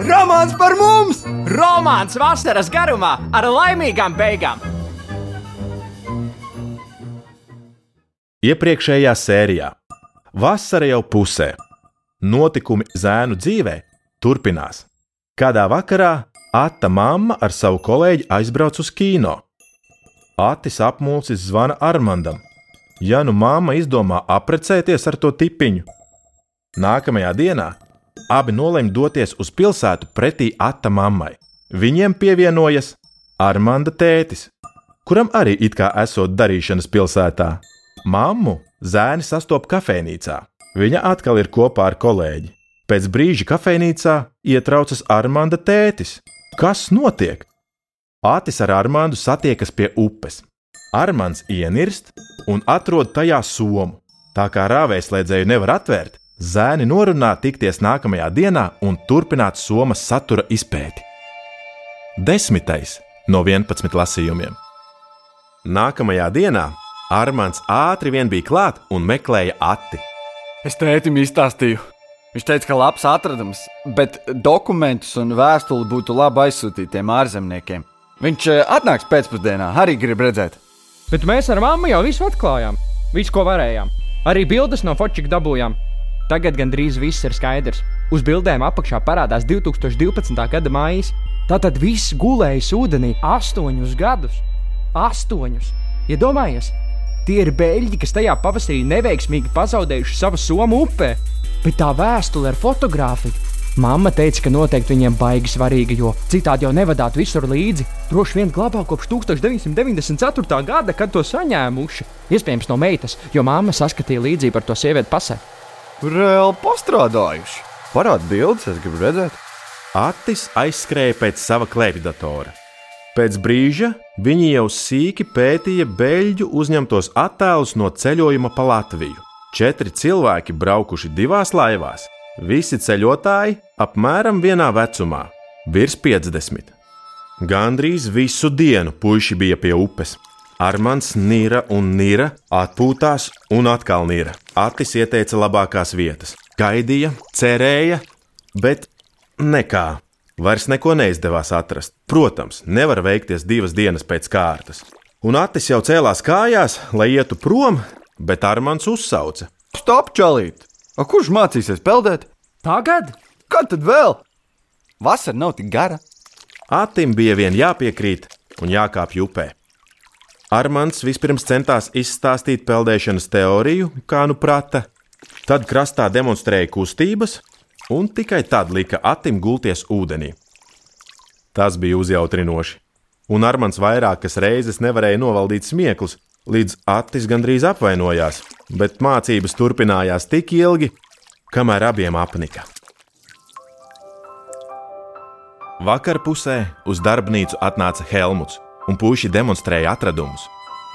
Romāns par mums! Romāns vasaras garumā ar laimīgām beigām! Iepriekšējā sērijā Vasara jau pusē. Notikumi zēnu dzīvē turpinās. Kādā vakarā Ata mamma ar savu kolēģi aizbrauc uz kino. Atis apmulsis zvana Armandam. Ja nu mamma izdomā apprecēties ar to tipiņu, nākamajā dienā abi nolēma doties uz pilsētu pretī Ata mammai. Viņiem pievienojas Armanda tētis, kuram arī it kā esot darīšanas pilsētā. Mammu zēni sastopas kafejnīcā. Viņa atkal ir kopā ar kolēģi. Pēc brīža kafejnīcā ietraucas Armanda tētis. Kas notiek? Ātis ar Armāndu satiekas pie upes. Armāns ienirst un atrod tajā somu. Tā kā rāvēslēdzēju nevar atvērt, zēni norunā tikties nākamajā dienā un turpināt somas satura izpēti. Desmitais no 11 lasījumiem. Nākamajā dienā Armāns ātri vien bija klāt un meklēja ati. Es tētim izstāstīju. Viņš teica, ka labs atradums, bet dokumentus un vēstuli būtu labi aizsūtīt tiem ārzemniekiem. Viņš eh, atnāks pēcpusdienā, arī grib redzēt. Bet mēs ar mammu jau visu atklājām. Visu, ko varējām. Arī bildes no fočika dabūjām. Tagad gandrīz viss ir skaidrs. Uz bildēm apakšā parādās 2012. gada maija. Tātad viss gulējis ūdenī astoņus gadus. Astoņus! Iedomājies! Tie ir beļģi, kas tajā pavasarī neveiksmīgi pazaudējuši savu somu upē. Bet tā vēstule ar fotografiju. Mamma teica, ka noteikti viņiem baigi svarīga, jo citādi jau nevadātu visur līdzi. Droši vien glabā kopš 1994. gada, kad to saņēmuši. Iespējams, no meitas, jo mamma saskatīja līdzību ar to sievieti pasē. Reāli pastrādājuši. Parāda bildes, es gribu redzēt. Atis aizskrēja pēc sava klēpjdatora. Pēc brīža viņi jau sīki pētīja beļģu uzņemtos attēlus no ceļojuma pa Latviju. Četri cilvēki braukuši divās laivās, visi ceļotāji apmēram vienā vecumā, virs 50. Gandrīz visu dienu puiši bija pie upes. Armāns nīra un nīra, atpūtās un atkal nīra. Atis ieteica labākās vietas, gaidīja, cerēja, bet nekā. Vairs neko neizdevās atrast. Protams, nevar veikties divas dienas pēc kārtas. Un Atis jau cēlās kājās, lai ietu prom, bet Armāns uzsauca. Stop, čalīt! A, kurš mācīsies peldēt? Tagad? Kad tad vēl? Vasara nav tik gara. Atim bija vien jāpiekrīt un jākāpj upē. Armāns vispirms centās izstāstīt peldēšanas teoriju, kā nu prata, tad krastā demonstrēja kustības, un tikai tad lika Atim gulties ūdenī. Tas bija uzjautrinoši, un Armāns vairākas reizes nevarēja novaldīt smieklus, līdz Atis gandrīz apvainojās, bet mācības turpinājās tik ilgi, kamēr abiem apnika. Vakar pusē uz darbnīcu atnāca Helmuts, un puiši demonstrēja atradumus.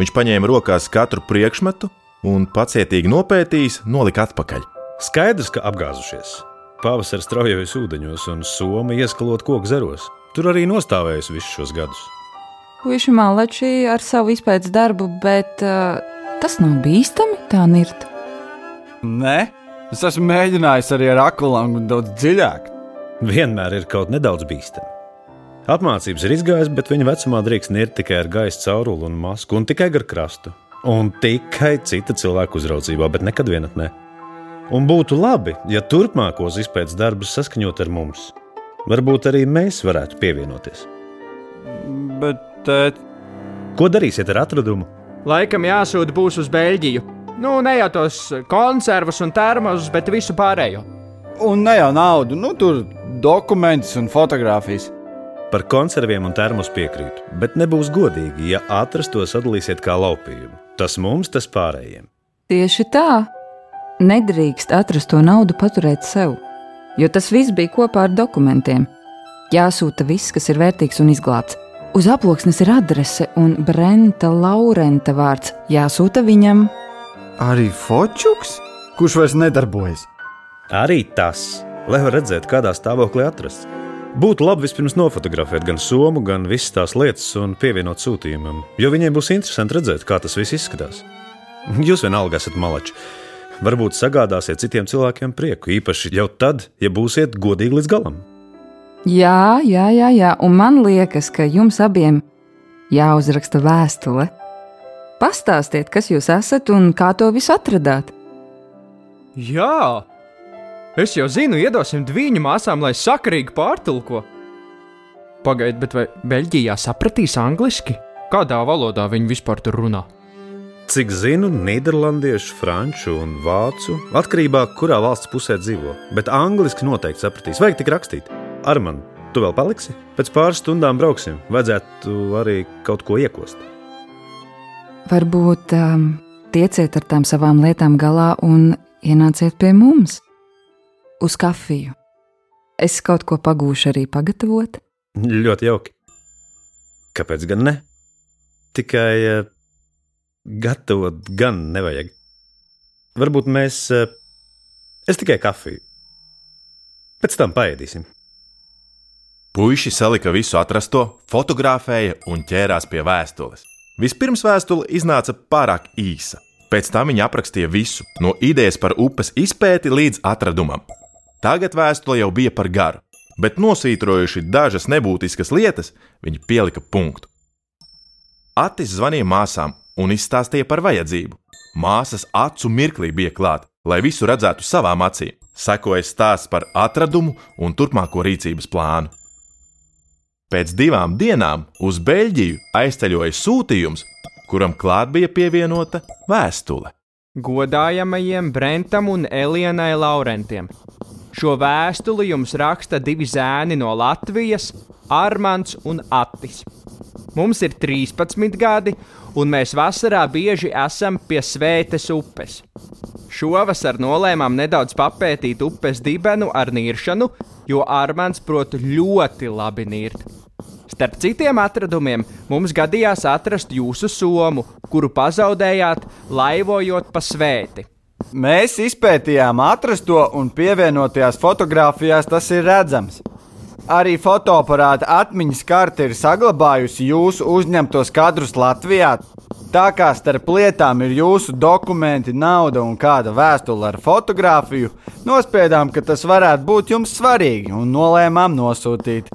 Viņš paņēma rokās katru priekšmetu un pacietīgi nopētījis, nolika atpakaļ. Skaidrs, ka apgāzušies. Pavasaris straujojas ūdeņos un soma ieskalot koku zaros. Tur arī nostāvējusi visus šos gadus. Puisi malači ar savu izpētes darbu, bet uh, tas nav bīstami tā nirt. Nē, es esmu mēģinājis arī ar akulām daudz dziļāk. Vienmēr ir kaut nedaudz bīstami. Apmācības ir izgājis, bet viņa vecumā drīkst nirt tikai ar gaisa cauruli un masku, un tikai gar krastu. Un tikai cita cilvēka uzraudzībā, bet nekad vienatnē. Un būtu labi, ja turpmākos izpētes darbus saskaņot ar mums. Varbūt arī mēs varētu pievienoties. Bet, tēt, Ko darīsiet ar atradumu? Laikam jāsūta būs uz Beļģiju. Nu, ne jau tos konservus un termosus, bet visu pārējo. un ne jau naudu, nu tur dokumentus un fotografijas. Par konserviem un termos piekrītu, bet nebūs godīgi, ja atrasto sadalīsiet kā laupījumu. Tas mums, tas pārējiem. Tieši tā. Nedrīkst atrasto naudu paturēt sev, jo tas viss bija kopā ar dokumentiem. Jāsūta viss, kas ir vērtīgs un izglābts. Uz aploksnes ir adrese un Brenta Laurenta vārds jāsūta viņam. Arī Fočuks, kurš vairs nedarbojas. Arī tas, lai var redzēt, kādā stāvoklī atrasts. Būtu labi vispirms nofotografēt gan somu, gan visas tās lietas un pievienot sūtījumam, jo viņiem būs interesanti redzēt, kā tas viss izskatās. Jūs vienalga esat malači. Varbūt sagādāsiet citiem cilvēkiem prieku, īpaši jau tad, ja būsiet godīgi līdz galam. Jā, jā, jā, jā, un man liekas, ka jums abiem jāuzraksta vēstule. Pastāstiet, kas jūs esat un kā to visu atradāt. Jā, es jau zinu, iedosim dviņu māsām, lai sakarīgi pārtulko. Pagaidiet, bet vai Beļģijā sapratīs angliski? Kādā valodā viņi vispār tur runā? Cik zinu, nīderlandiešu, franču un vācu atkarībā no kurā valsts pusē dzīvo, bet angliski noteikti sapratīs. Vajag tik rakstīt. Arman, tu vēl paliksi? Pēc pāris stundām brauksim. Vajadzētu arī kaut ko iekost. Varbūt um, tieciet ar tām savām lietām galā un ienāciet pie mums uz kafiju. Es kaut ko pagūšu arī pagatavot. Ļoti jauki. Kāpēc gan ne? Tikai uh, gatavot gan nevajag. Varbūt mēs. Uh, es tikai kafiju. Pēc tam paēdīsim. Puisi salika visu atrasto, fotografēja un ķērās pie vēstules. Vispirms vēstule iznāca pārāk īsa. Pēc tam viņa aprakstīja visu, no idejas par upes izpēti līdz atradumam. Tagad vēstule jau bija par garu, bet nosvītrojuši dažas nebūtiskas lietas, viņi pielika punktu. Atis zvanīja māsām un izstāstīja par vajadzību. Māsas acu mirklī bija klāta, lai visu redzētu savām acīm. Sekoja stāsts par atradumu un turpmāko rīcības plānu. Pēc divām dienām uz Beļģiju aizceļoja sūtījums, kuram klāt bija pievienota vēstule. Godājamajiem Brentam un Elienai Laurentiem. Šo vēstuli jums raksta divi zēni no Latvijas, Armāns un Attis. Mums ir 13 gadi, un mēs vasarā bieži esam pie Svētes upes. Šovasar nolēmām nedaudz papētīt upes dibenu ar niršanu, jo Armāns prot ļoti labi nirt. Starp citiem atradumiem mums gadījās atrast jūsu somu, kuru pazaudējāt, laivojot pa svēti. Mēs izpētījām atrasto un pievienotajās fotografijās tas ir redzams. Arī fotoaparāta atmiņas karte ir saglabājusi jūsu uzņemtos kadrus Latvijā. Tā kā starp lietām ir jūsu dokumenti, nauda un kāda vēstule ar fotografiju, nospiedām, ka tas varētu būt jums svarīgi un nolēmām nosūtīt.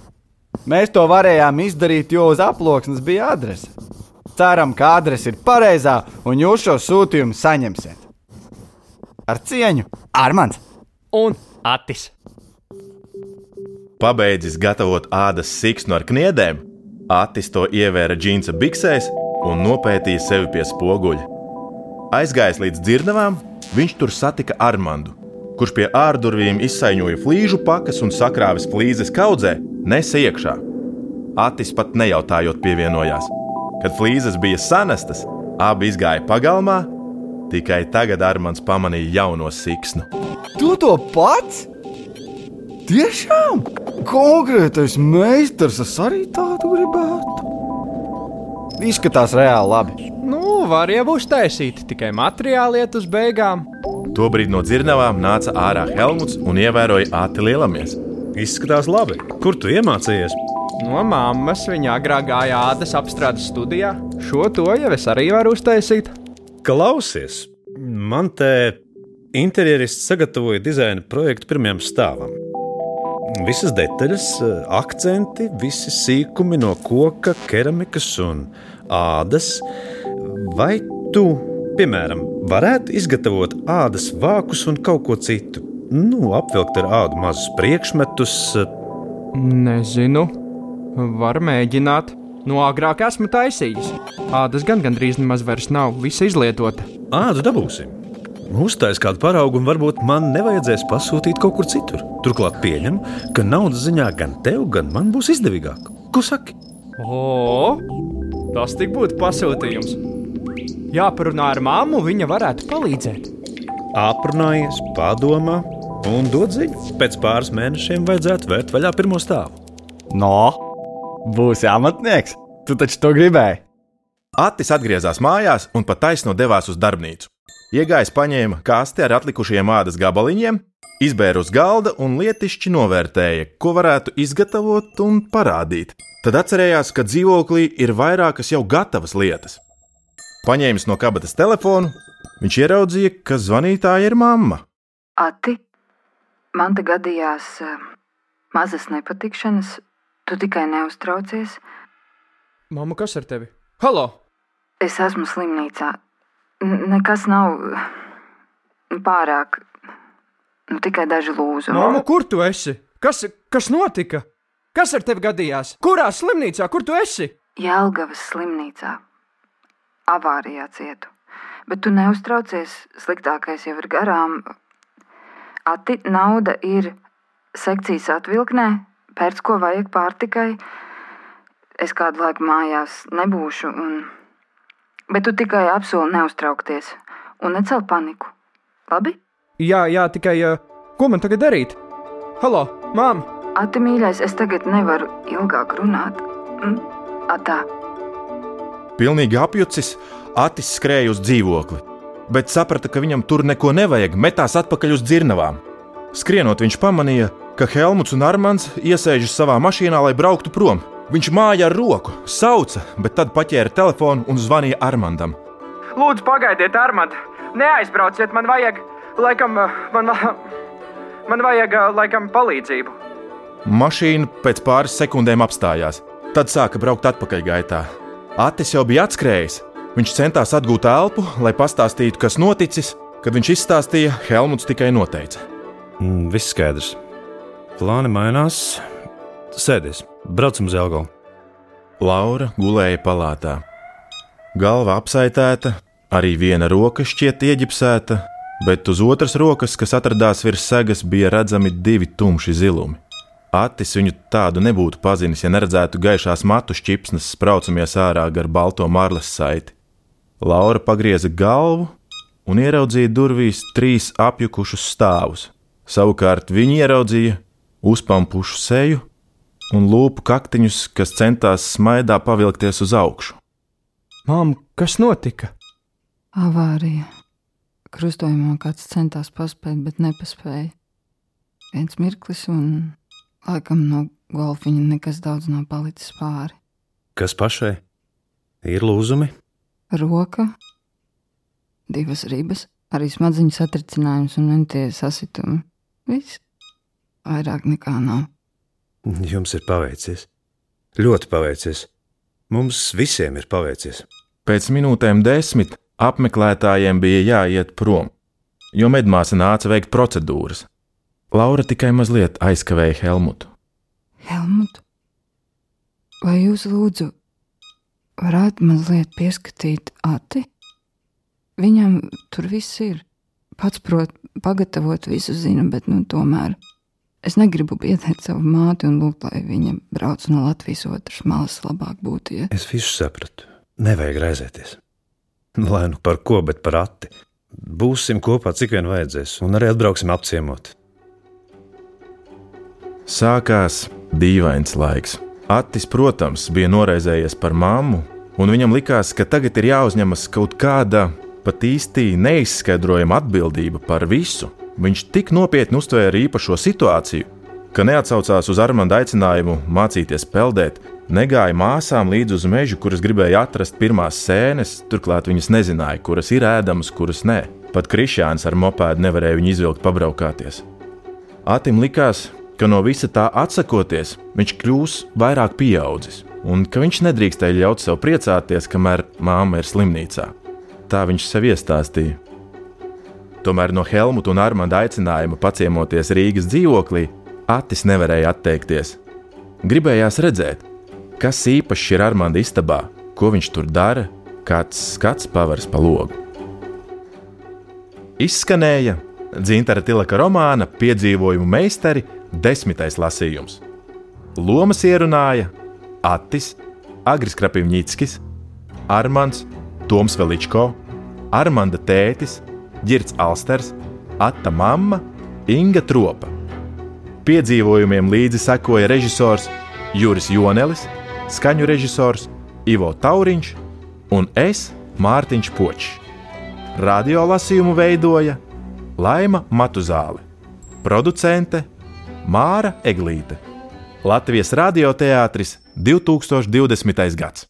Mēs to varējām izdarīt, jo uz aploksnes bija adrese. Ceram, ka adrese ir pareizā un jūs šo sūtījumu saņemsiet. Ar cieņu, Armāns un Atis. Pabeidzis gatavot ādas siksnu ar kniedēm, Atis to ievēra džinsa biksēs un nopētīja sevi pie spoguļa. Aizgājis līdz dzirnavām, viņš tur satika Armandu, kurš pie ārdurvīm izsaiņoja flīžu pakas un sakrāvis flīzes kaudzē, nesa iekšā. Atis pat nejautājot pievienojās. Kad flīzes bija sanestas, abi izgāja pagalmā, tikai tagad Armāns pamanīja jauno siksnu. Tu to pats? Tiešām! Konkrētais meistars, es arī tādu gribētu. Izskatās reāli labi. Nu, var jau uztaisīt, tikai materiāli iet uz beigām. Tobrīd no dzirnavām nāca ārā Helmuts un ievēroja Āti lielamies. Izskatās labi. Kur tu iemācījies? No mammas viņa agrāk gāja ādas apstrādes studijā. Šo to jau es arī varu uztaisīt. Klausies, man te interjerists sagatavoja dizaina projektu pirmajam stāvam. Visas detaļas, akcenti, visi sīkumi no koka, keramikas un ādas. Vai tu, piemēram, varētu izgatavot ādas vākus un kaut ko citu? Nu, apvilkt ar ādu mazus priekšmetus. Nezinu, var mēģināt. No agrāk esmu taisījis. Ādas gan gandrīz nemaz vairs nav, visa izlietota. Ādu dabūsim. Uztais kādu paraugu, un varbūt man nevajadzēs pasūtīt kaut kur citur. Turklāt pieņemu, ka naudas ziņā gan tev, gan man būs izdevīgāk. Ko saki? O, tas tik būtu pasūtījums. Jāparunā ar māmu, viņa varētu palīdzēt. Aprunājies, padomā un dod ziņu. Pēc pāris mēnešiem vajadzētu vērt vaļā pirmo stāvu. No, būs amatnieks. Tu taču to gribēji. Attis atgriezās mājās un pat taisno devās uz darbnīcu. Iegājis paņēma kasti ar atlikušajiem ādas gabaliņiem, izbēra uz galda un lietišķi novērtēja, ko varētu izgatavot un parādīt. Tad atcerējās, ka dzīvoklī ir vairākas jau gatavas lietas. Paņēmis no kabatas telefonu, viņš ieraudzīja, ka zvanītāja ir mamma. Ati, man te gadījās uh, mazas nepatikšanas, tu tikai neuztraucies. Māma, kas ar tevi? Halo! Es esmu slimnīcā. N nekas nav pārāk. Nu, tikai daži lūzu. Māma, kur tu esi? Kas, kas notika? Kas ar tevi gadījās? Kurā slimnīcā, kur tu esi? Jēlgavas slimnīcā. Avārijā cietu. Bet tu neuztraucies, sliktākais jau ir garām. Ati nauda ir sekcijas atvilknē, pēc ko vajag pārtikai. Es kādu laiku mājās nebūšu, un... bet tu tikai apsoli neuztraukties un necel paniku. Labi? Jā, jā, tikai uh, ko man tagad darīt? Halo, māma! Ati mīļais, es tagad nevaru ilgāk runāt. Mm? Atā. Pilnīgi apjucis, Atis skrēja uz dzīvokli, bet saprata, ka viņam tur neko nevajag, metās atpakaļ uz dzirnavām. Skrienot, viņš pamanīja, ka Helmuts un Armāns iesēžas savā mašīnā, lai brauktu prom. Viņš māja ar roku, sauca, bet tad paķēra telefonu un zvanīja Armandam. Lūdzu, pagaidiet, Armand! Neaizbrauciet, man vajag, laikam, man, man vajag, laikam, palīdzību. Mašīna pēc pāris sekundēm apstājās, tad sāka braukt atpakaļgaitā. Atis jau bija atskrējis. Viņš centās atgūt elpu, lai pastāstītu, kas noticis. Kad viņš izstāstīja, Helmuts tikai noteica: Mm, viss skaidrs. Plāni mainās. Sēdies, braucam uz Elgavu. Laura gulēja palātā. Galva apsaitēta, arī viena roka šķiet ieģipsēta, bet uz otras rokas, kas atradās virs segas, bija redzami divi tumši zilumi. Atis viņu tādu nebūtu pazinis, ja neredzētu gaišās matu šķipsnes spraucamies ārā gar balto marlas saiti. Laura pagrieza galvu un ieraudzīja durvīs trīs apjukušus stāvus. Savukārt viņa ieraudzīja uzpampušu seju un lūpu kaktiņus, kas centās smaidā pavilkties uz augšu. Māma, kas notika? Avārija. Krustojumā kāds centās paspēt, bet nepaspēja. Viens mirklis, un laikam no golfiņa nekas daudz nav palicis pāri. Kas pašai? Ir lūzumi? Roka, divas ribas, arī smadziņu satricinājums un mentie sasitumi. Viss. Vairāk nekā nav. Jums ir paveicies. Ļoti paveicies. Mums visiem ir paveicies. Pēc minūtēm desmit apmeklētājiem bija jāiet prom, jo medmāsa nāca veikt procedūras. Laura tikai mazliet aizkavēja Helmutu. Helmut, vai jūs lūdzu varētu mazliet pieskatīt ati? Viņam tur viss ir. Pats prot pagatavot visu zina, bet nu tomēr es negribu biedēt savu māti un lūgt, lai viņa brauc no Latvijas otras malas labāk būtu. Ja? Es visu sapratu. Nevajag raizēties. Lai nu par ko, bet par ati. Būsim kopā, cik vien vajadzēs, un arī atbrauksim apciemot. Sākās dīvains laiks. Attis, protams, bija noraizējies par mammu, un viņam likās, ka tagad ir jāuzņemas kaut kāda pat īsti neizskaidrojama atbildība par visu. Viņš tik nopietni uztvēra īpašo situāciju, ka neatsaucās uz Armānda aicinājumu mācīties peldēt, negāja māsām līdz uz mežu, kuras gribēja atrast pirmās sēnes, turklāt viņas nezināja, kuras ir ēdamas, kuras nē. Pat Krišjāns ar mopēdu nevarēja viņu izvilkt pabraukāties. Atim likās, ka no visa tā atsakoties, viņš kļūs vairāk pieaudzis, un ka viņš nedrīkstēja ļaut sev priecāties, kamēr māma ir slimnīcā. Tā viņš sev iestāstīja. Tomēr no Helmuta un Armānda aicinājuma paciemoties Rīgas dzīvoklī, Atis nevarēja atteikties. Gribējās redzēt, kas īpašs ir Armānda istabā, ko viņš tur dara, kāds skats pavars pa logu. Izskanēja Dzintara Tilaka romāna Piedzīvojumu meistari desmitais lasījums. Lomas ierunāja Atis, Agris Krapivņitskis, Armāns, Toms Veličko, Armanda tētis, Girts Alsters, Atta mamma, Inga Tropa. Piedzīvojumiem līdzi sekoja režisors Juris Jonelis, skaņu režisors Ivo Tauriņš un es Mārtiņš Počs. Radio lasījumu veidoja Laima Matuzāle, producente Māra Eglīte. Latvijas radioteātris 2020. gads.